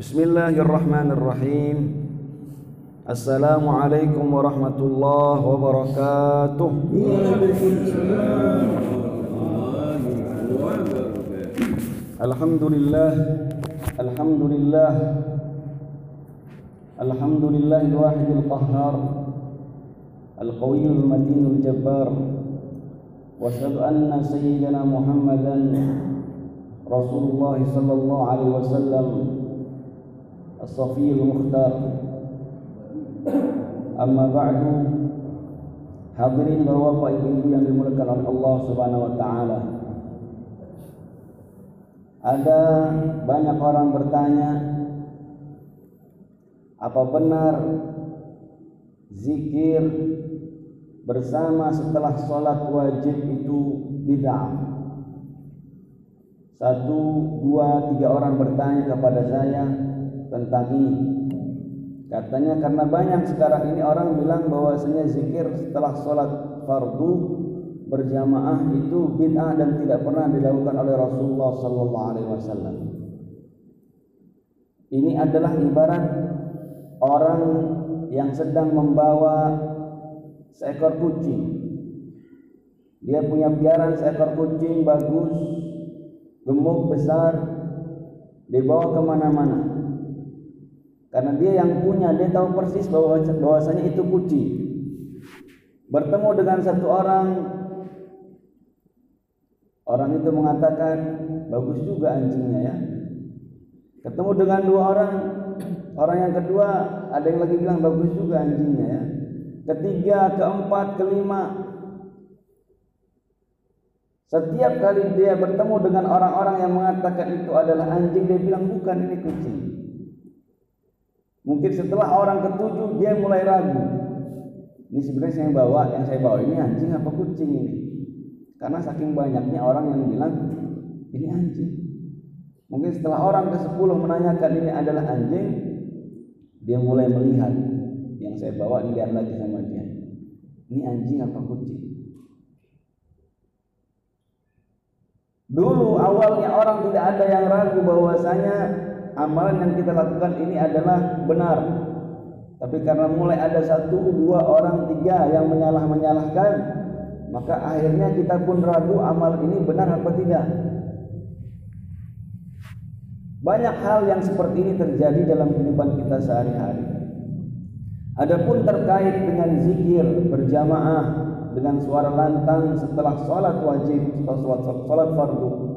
بسم الله الرحمن الرحيم. السلام عليكم ورحمة الله وبركاته. الحمد لله الحمد لله الحمد لله الواحد القهار القوي المتين الجبار. وأشهد أن سيدنا محمدا رسول الله صلى الله عليه وسلم. الصفي المختار اما بعد hadirin bapak ibu yang dimuliakan oleh Allah Subhanahu wa taala ada banyak orang bertanya apa benar zikir bersama setelah sholat wajib itu bid'ah. Satu, dua, tiga orang bertanya kepada saya tentang ini. Katanya karena banyak sekarang ini orang bilang bahwasanya zikir setelah sholat fardu berjamaah itu bid'ah dan tidak pernah dilakukan oleh Rasulullah Sallallahu Alaihi Wasallam. Ini adalah ibarat orang yang sedang membawa seekor kucing. Dia punya piaran seekor kucing bagus, gemuk besar, dibawa ke mana-mana. Karena dia yang punya, dia tahu persis bahwa bahwasanya itu kucing. Bertemu dengan satu orang, orang itu mengatakan bagus juga anjingnya ya. Ketemu dengan dua orang, orang yang kedua ada yang lagi bilang bagus juga anjingnya ya ketiga, keempat, kelima. Setiap kali dia bertemu dengan orang-orang yang mengatakan itu adalah anjing, dia bilang bukan ini kucing. Mungkin setelah orang ketujuh dia mulai ragu. Ini sebenarnya saya bawa, yang saya bawa ini anjing apa kucing ini? Karena saking banyaknya orang yang bilang ini anjing. Mungkin setelah orang ke-10 menanyakan ini adalah anjing, dia mulai melihat yang saya bawa dilihat lagi sama dia. Ini anjing apa kucing? Dulu awalnya orang tidak ada yang ragu bahwasanya amalan yang kita lakukan ini adalah benar. Tapi karena mulai ada satu, dua orang, tiga yang menyalah-menyalahkan, maka akhirnya kita pun ragu amal ini benar apa tidak. Banyak hal yang seperti ini terjadi dalam kehidupan kita sehari-hari. Adapun terkait dengan zikir berjamaah dengan suara lantang setelah sholat wajib atau sholat, sholat fardu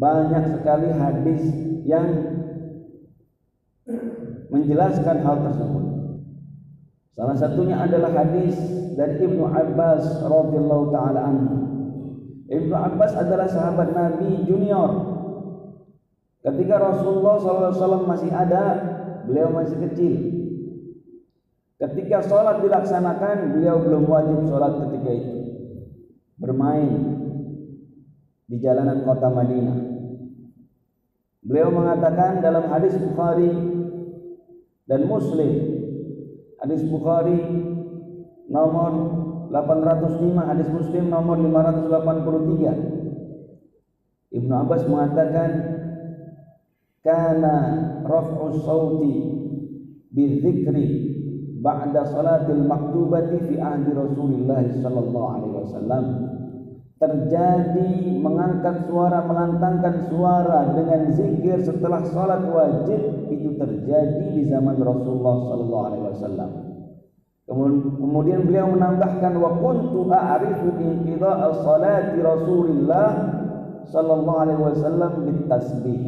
banyak sekali hadis yang menjelaskan hal tersebut. Salah satunya adalah hadis dari Ibnu Abbas radhiyallahu taala anhu. Ibnu Abbas adalah sahabat Nabi junior. Ketika Rasulullah SAW masih ada, beliau masih kecil. Ketika sholat dilaksanakan, beliau belum wajib sholat ketika itu. Bermain di jalanan kota Madinah. Beliau mengatakan dalam hadis Bukhari dan Muslim. Hadis Bukhari nomor 805, hadis Muslim nomor 583. Ibnu Abbas mengatakan kana raf'u sauti bizikri ba'da salatil maktubati fi ahdi Rasulullah sallallahu alaihi wasallam terjadi mengangkat suara melantangkan suara dengan zikir setelah salat wajib itu terjadi di zaman Rasulullah sallallahu alaihi wasallam. Kemudian beliau menambahkan wa kuntu a'rifu inqidha'a salati Rasulillah sallallahu alaihi wasallam bitasbih.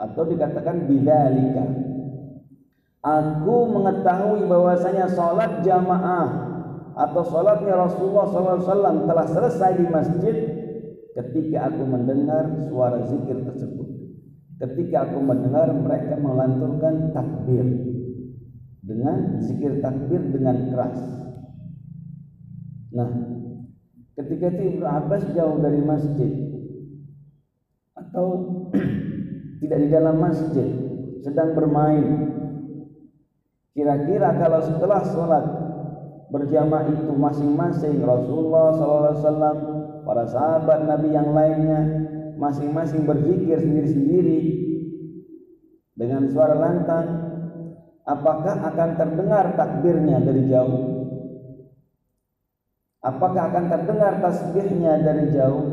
Atau dikatakan bidzalika. Aku mengetahui bahwasanya salat jamaah atau salatnya Rasulullah SAW telah selesai di masjid ketika aku mendengar suara zikir tersebut. Ketika aku mendengar mereka melanturkan takbir dengan zikir takbir dengan keras. Nah, ketika itu Ibnu Abbas jauh dari masjid atau tidak di dalam masjid, sedang bermain Kira-kira kalau setelah sholat berjamaah itu masing-masing Rasulullah SAW, para sahabat Nabi yang lainnya masing-masing berzikir sendiri-sendiri, dengan suara lantang apakah akan terdengar takbirnya dari jauh? Apakah akan terdengar tasbihnya dari jauh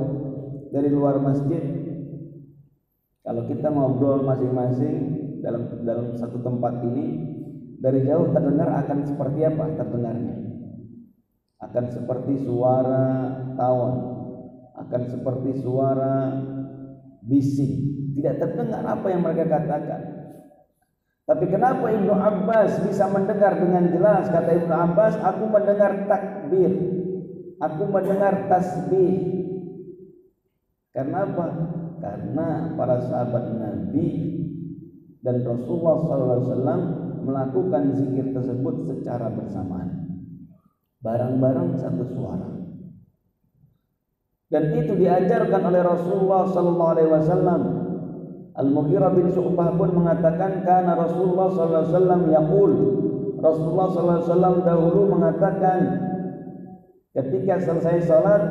dari luar masjid? Kalau kita ngobrol masing-masing dalam dalam satu tempat ini dari jauh terdengar akan seperti apa terdengarnya akan seperti suara tawon. Akan seperti suara bising. Tidak terdengar apa yang mereka katakan. Tapi kenapa Ibnu Abbas bisa mendengar dengan jelas? Kata Ibnu Abbas aku mendengar takbir. Aku mendengar tasbih. Karena apa? Karena para sahabat Nabi dan Rasulullah SAW melakukan zikir tersebut secara bersamaan barang-barang satu suara. Dan itu diajarkan oleh Rasulullah SAW Al-Mughirah bin Syu'bah pun mengatakan karena Rasulullah SAW yaqul. Rasulullah SAW dahulu mengatakan ketika selesai salat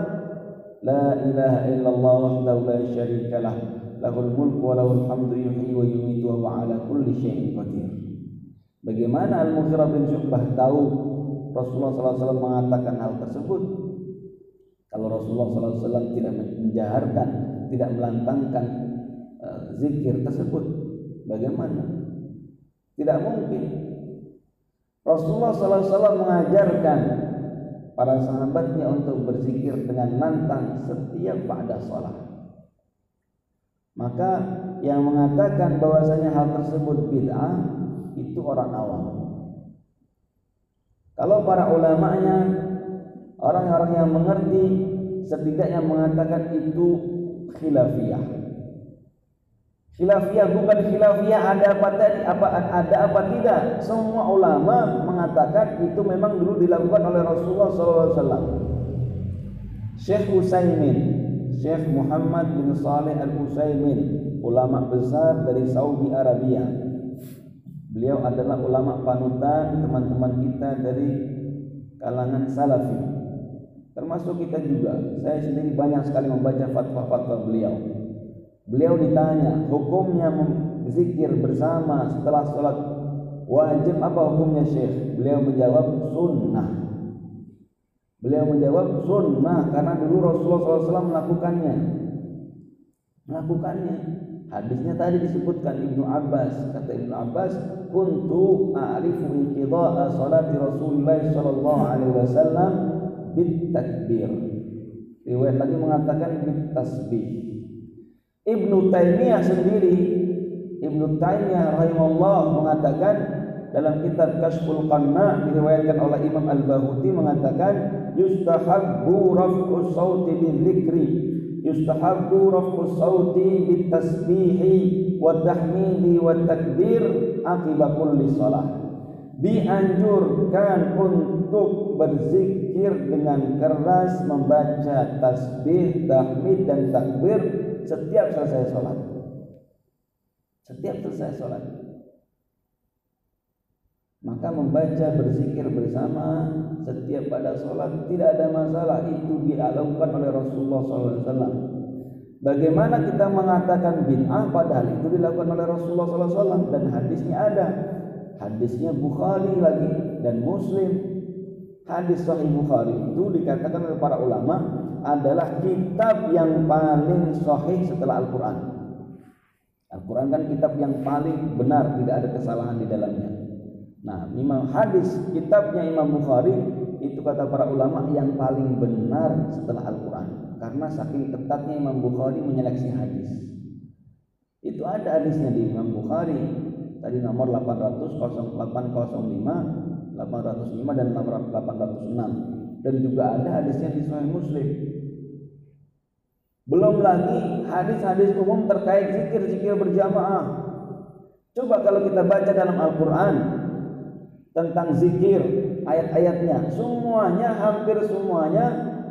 La ilaha illallah wahdahu la syarika lah. Lahul mulku wa lahul hamdu yuhyi wa yumitu wa ala kulli syai'in qadir. Bagaimana Al-Mughirah bin Syu'bah tahu Rasulullah SAW mengatakan hal tersebut? Kalau Rasulullah SAW tidak menjaharkan, tidak melantangkan uh, zikir tersebut, bagaimana? Tidak mungkin. Rasulullah SAW mengajarkan para sahabatnya untuk berzikir dengan lantang setiap pada sholat. Maka yang mengatakan bahwasanya hal tersebut bid'ah itu orang awam. Kalau para ulamanya orang-orang yang mengerti setidaknya mengatakan itu khilafiyah. Khilafiyah bukan khilafiyah ada apa tadi apa ada apa tidak. Semua ulama mengatakan itu memang dulu dilakukan oleh Rasulullah SAW. Syekh Utsaimin, Syekh Muhammad bin Saleh Al Utsaimin, ulama besar dari Saudi Arabia. Beliau adalah ulama panutan teman-teman kita dari kalangan Salafi. Termasuk kita juga. Saya sendiri banyak sekali membaca fatwa-fatwa beliau Beliau ditanya, hukumnya berzikir bersama setelah sholat wajib apa hukumnya Syekh? Beliau menjawab sunnah. Beliau menjawab sunnah karena dulu Rasulullah SAW melakukannya. Melakukannya. Hadisnya tadi disebutkan Ibnu Abbas. Kata Ibnu Abbas, "Kuntu a'rifu inqida'a salati Rasulullah sallallahu alaihi wasallam bit takbir." Riwayat lagi mengatakan bit tasbih. Ibnu Taimiyah sendiri Ibnu Taimiyah rahimahullah mengatakan dalam kitab Kashful Qanna diriwayatkan oleh Imam Al-Bahuti mengatakan yustahabbu raf'u sauti dzikri yustahabbu raf'u sauti bitasbihi wa tahmidi wa takbir akibat kulli salah dianjurkan untuk berzikir dengan keras membaca tasbih, tahmid dan takbir setiap selesai sholat. Setiap selesai sholat. Maka membaca berzikir bersama setiap pada sholat tidak ada masalah itu dilakukan oleh Rasulullah SAW. Bagaimana kita mengatakan bid'ah padahal itu dilakukan oleh Rasulullah SAW dan hadisnya ada. Hadisnya Bukhari lagi dan Muslim. Hadis Sahih Bukhari itu dikatakan oleh para ulama adalah kitab yang paling sahih setelah Al-Quran. Al-Quran kan kitab yang paling benar, tidak ada kesalahan di dalamnya. Nah, Imam hadis kitabnya Imam Bukhari itu kata para ulama yang paling benar setelah Al-Quran. Karena saking ketatnya Imam Bukhari menyeleksi hadis. Itu ada hadisnya di Imam Bukhari. Tadi nomor 800 0805 805 dan 806 dan juga ada hadisnya di Sahih Muslim. Belum lagi hadis-hadis umum terkait zikir-zikir berjamaah. Coba kalau kita baca dalam Al-Qur'an tentang zikir, ayat-ayatnya, semuanya hampir semuanya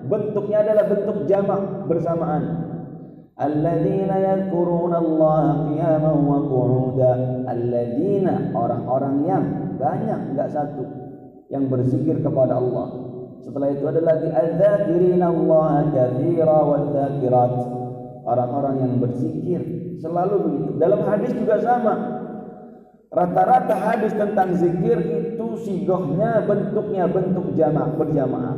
bentuknya adalah bentuk jamak bersamaan. Alladzina yadhkuruna Allah qiyaman wa qu'uda. Alladzina orang-orang yang banyak enggak satu yang berzikir kepada Allah setelah itu ada lagi al-dzakirin Allah katsira wal dzakirat. Orang-orang yang berzikir selalu begitu. Dalam hadis juga sama. Rata-rata hadis tentang zikir itu sigohnya bentuknya bentuk jamaah berjamaah.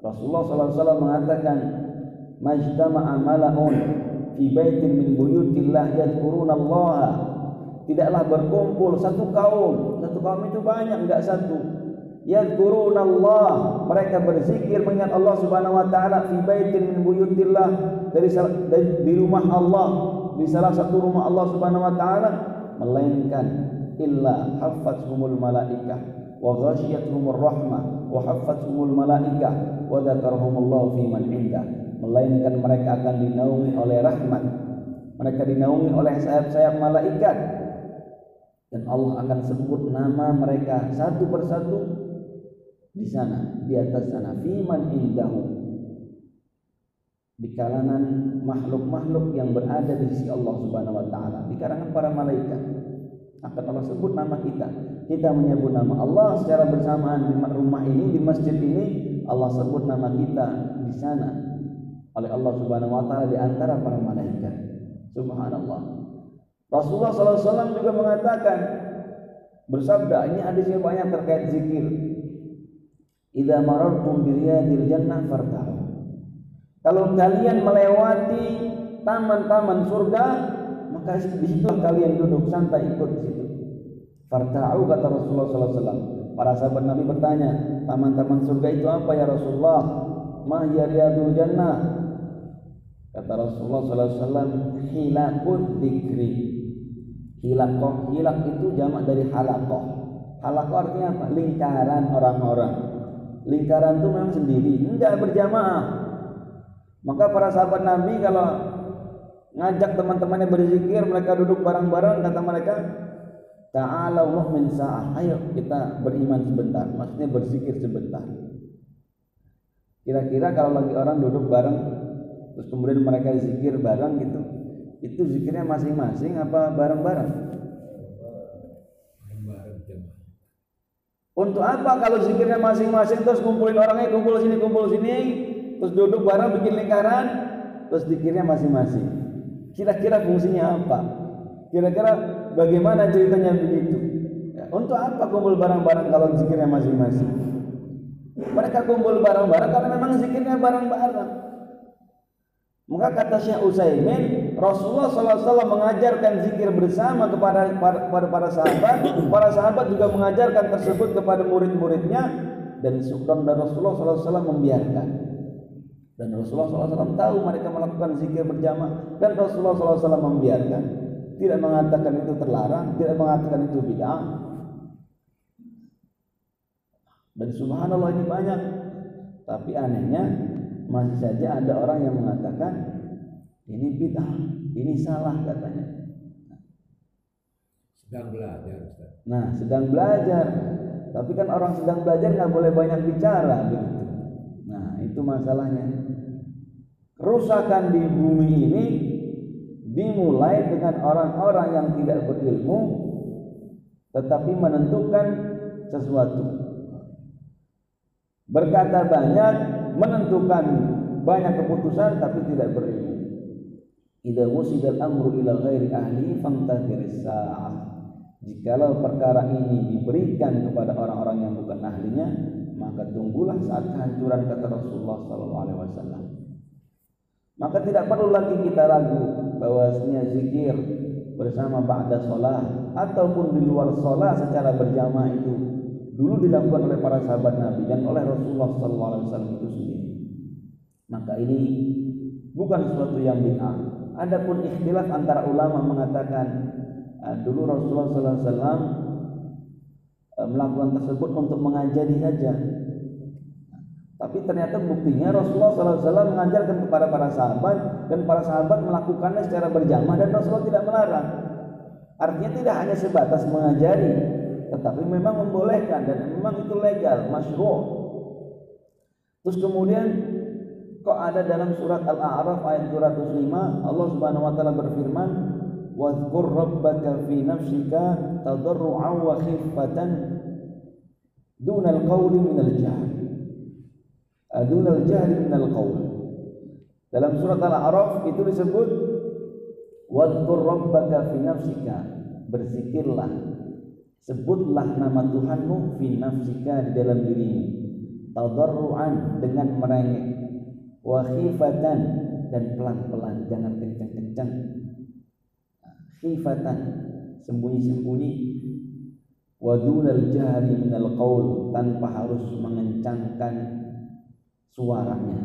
Rasulullah SAW mengatakan, "Majtama'a mala'un fi baitin min buyutillah yadhkuruna Allah." Tidaklah berkumpul satu kaum, satu kaum itu banyak enggak satu. Yadhkuruna Allah, mereka berzikir mengingat Allah Subhanahu wa taala fi baitin min buyutillah dari, dari di rumah Allah di salah satu rumah Allah Subhanahu wa taala melainkan illa hafathumul malaikah wa ghasyiyatuhumur rahmah wa hafathumul malaikah wa dzakarahumullahu fi man indah. Melainkan mereka akan dinaungi oleh rahmat. Mereka dinaungi oleh sayap-sayap malaikat. Dan Allah akan sebut nama mereka satu persatu di sana di atas sana. Fi man indahu di kalangan makhluk-makhluk yang berada di sisi Allah Subhanahu wa taala, di kalangan para malaikat. Akan Allah sebut nama kita. Kita menyebut nama Allah secara bersamaan di rumah ini, di masjid ini, Allah sebut nama kita di sana oleh Allah Subhanahu wa taala di antara para malaikat. Subhanallah. Rasulullah SAW juga mengatakan bersabda ini hadisnya banyak terkait zikir. Idza marartum bi riyadil jannah fartahu kalau kalian melewati taman-taman surga, maka di situ kalian duduk santai ikut di situ. Farta'u kata Rasulullah SAW. Para sahabat Nabi bertanya, taman-taman surga itu apa ya Rasulullah? Ma riyadul jannah? Kata Rasulullah SAW, hilakut dikri. Hilakoh, hilak itu jamak dari halakoh. Halakoh artinya apa? Lingkaran orang-orang. Lingkaran itu memang sendiri, enggak berjamaah. Maka para sahabat Nabi kalau ngajak teman-temannya berzikir, mereka duduk bareng-bareng, kata mereka, Ta'ala mu'min sa'ah. Ayo kita beriman sebentar. Maksudnya berzikir sebentar. Kira-kira kalau lagi orang duduk bareng, terus kemudian mereka zikir bareng gitu, itu zikirnya masing-masing apa bareng-bareng? Untuk apa kalau zikirnya masing-masing terus kumpulin orangnya kumpul sini kumpul sini terus duduk bareng bikin lingkaran, terus dikirnya masing-masing. Kira-kira fungsinya apa? Kira-kira bagaimana ceritanya begitu? Ya, untuk apa kumpul bareng-bareng kalau zikirnya masing-masing? Mereka kumpul bareng-bareng karena memang zikirnya bareng-bareng. Maka kata Syekh Utsaimin, Rasulullah SAW mengajarkan zikir bersama kepada para, para, para sahabat. Para sahabat juga mengajarkan tersebut kepada murid-muridnya dan dan Rasulullah SAW membiarkan. Dan Rasulullah SAW tahu mereka melakukan zikir berjamaah dan Rasulullah SAW membiarkan. Tidak mengatakan itu terlarang, tidak mengatakan itu bid'ah. Dan subhanallah ini banyak. Tapi anehnya masih saja ada orang yang mengatakan ini bid'ah, ini salah katanya. Sedang belajar, Ustaz. Nah, sedang belajar. Tapi kan orang sedang belajar nggak boleh banyak bicara begitu. Itu masalahnya. Kerusakan di bumi ini dimulai dengan orang-orang yang tidak berilmu tetapi menentukan sesuatu. Berkata banyak, menentukan banyak keputusan tapi tidak berilmu. Idza wusidal amru ila ghairi ahli famtadhiris sa'ah. Jikalau perkara ini diberikan kepada orang-orang yang bukan ahlinya, maka tunggulah saat kehancuran kata Rasulullah sallallahu alaihi wasallam. Maka tidak perlu lagi kita ragu bahwasanya zikir bersama ba'da sholat ataupun di luar sholat secara berjamaah itu dulu dilakukan oleh para sahabat Nabi dan oleh Rasulullah SAW itu sendiri. Maka ini bukan sesuatu yang bid'ah. Adapun ikhtilaf antara ulama mengatakan uh, dulu Rasulullah SAW uh, eh, melakukan tersebut untuk mengajari saja tapi ternyata buktinya Rasulullah SAW mengajarkan kepada para sahabat dan para sahabat melakukannya secara berjamaah dan Rasulullah tidak melarang. Artinya tidak hanya sebatas mengajari, tetapi memang membolehkan dan memang itu legal, masyru'. Terus kemudian kok ada dalam surat Al-A'raf ayat 205 Allah Subhanahu wa taala berfirman wadhkur rabbaka fi nafsika tadarru'an wa khifatan dunal qawli minal jahl adunal jahli minal qaul. Dalam surat Al-A'raf itu disebut Wadhkur rabbaka fi nafsika. Berzikirlah. Sebutlah nama Tuhanmu fi nafsika di dalam dirimu. Tadarruan dengan merengek. Wa khifatan dan pelan-pelan, jangan kencang-kencang. Khifatan, sembunyi-sembunyi. Wa dunal jahri minal qaul tanpa harus mengencangkan suaranya.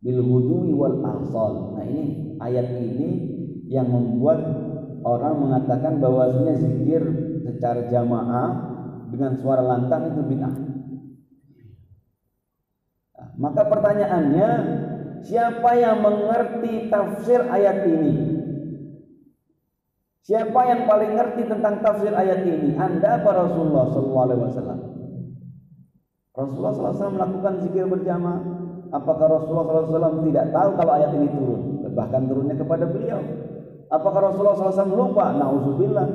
Bil hudui wal asal. Nah ini ayat ini yang membuat orang mengatakan bahwasanya zikir secara jamaah dengan suara lantang itu bid'ah. Nah, maka pertanyaannya, siapa yang mengerti tafsir ayat ini? Siapa yang paling ngerti tentang tafsir ayat ini? Anda apa Rasulullah sallallahu alaihi wasallam? Rasulullah SAW melakukan zikir berjamaah. Apakah Rasulullah SAW tidak tahu kalau ayat ini turun? Bahkan turunnya kepada beliau. Apakah Rasulullah SAW lupa? Nauzubillah.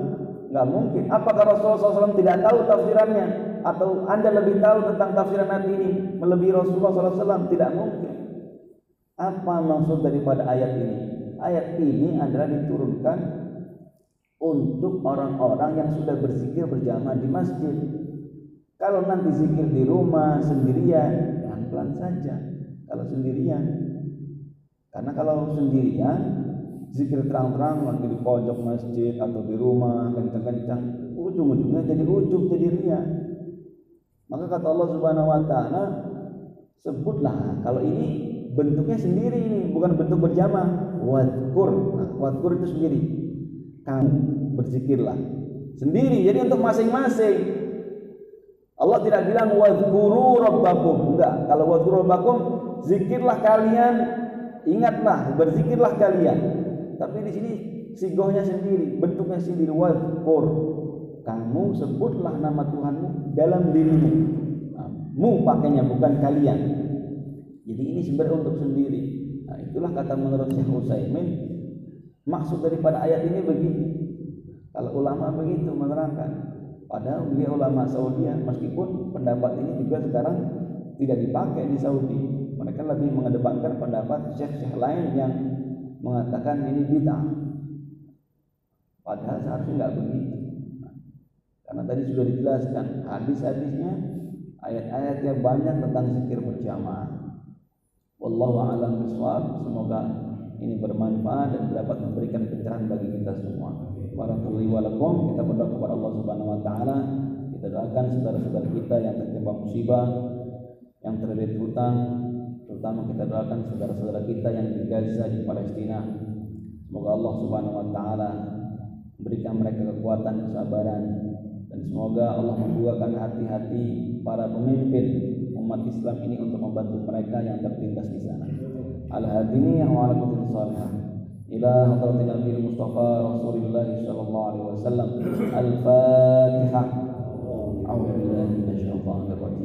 Enggak mungkin. Apakah Rasulullah SAW tidak tahu tafsirannya? Atau Anda lebih tahu tentang tafsiran ayat ini melebihi Rasulullah SAW? Tidak mungkin. Apa maksud daripada ayat ini? Ayat ini adalah diturunkan untuk orang-orang yang sudah berzikir berjamaah di masjid. Kalau nanti zikir di rumah sendirian, pelan-pelan saja. Kalau sendirian, karena kalau sendirian zikir terang-terang lagi di pojok masjid atau di rumah kencang-kencang ujung-ujungnya jadi ujub jadi ria maka kata Allah Subhanahu wa taala sebutlah kalau ini bentuknya sendiri ini bukan bentuk berjamaah. Wadkur. Nah, wadkur itu sendiri kamu berzikirlah sendiri jadi untuk masing-masing Allah tidak bilang wadkuru rabbakum enggak kalau wadkuru rabbakum zikirlah kalian ingatlah berzikirlah kalian tapi di sini sigohnya sendiri, bentuknya sendiri wadkur. Kamu sebutlah nama Tuhanmu dalam dirimu. Mu pakainya bukan kalian. Jadi ini sebenarnya untuk sendiri. Nah, itulah kata menurut Syekh Utsaimin maksud daripada ayat ini begini. Kalau ulama begitu menerangkan, padahal dia ulama Saudi meskipun pendapat ini juga sekarang tidak dipakai di Saudi. Mereka lebih mengedepankan pendapat syekh-syekh lain yang mengatakan ini bid'ah. Padahal seharusnya nggak begitu. Karena tadi sudah dijelaskan hadis-hadisnya, ayat-ayatnya banyak tentang zikir berjamaah. Wallahu a'lam bishawab. Semoga ini bermanfaat dan dapat memberikan pencerahan bagi kita semua. Warahmatullahi wabarakatuh. Kita berdoa kepada Allah Subhanahu wa taala. Kita doakan saudara-saudara kita yang tertimpa musibah, yang terlilit hutang, terutama kita doakan saudara-saudara kita yang di Gaza di Palestina semoga Allah Subhanahu wa taala berikan mereka kekuatan kesabaran dan semoga Allah membukakan hati-hati para pemimpin umat Islam ini untuk membantu mereka yang tertindas di sana al-hadini wa ala kulli salihah ila hadratin Nabi Mustafa Rasulullah sallallahu alaihi wasallam al-Fatihah A'udzu billahi minasyaitonir rajim Bismillahirrahmanirrahim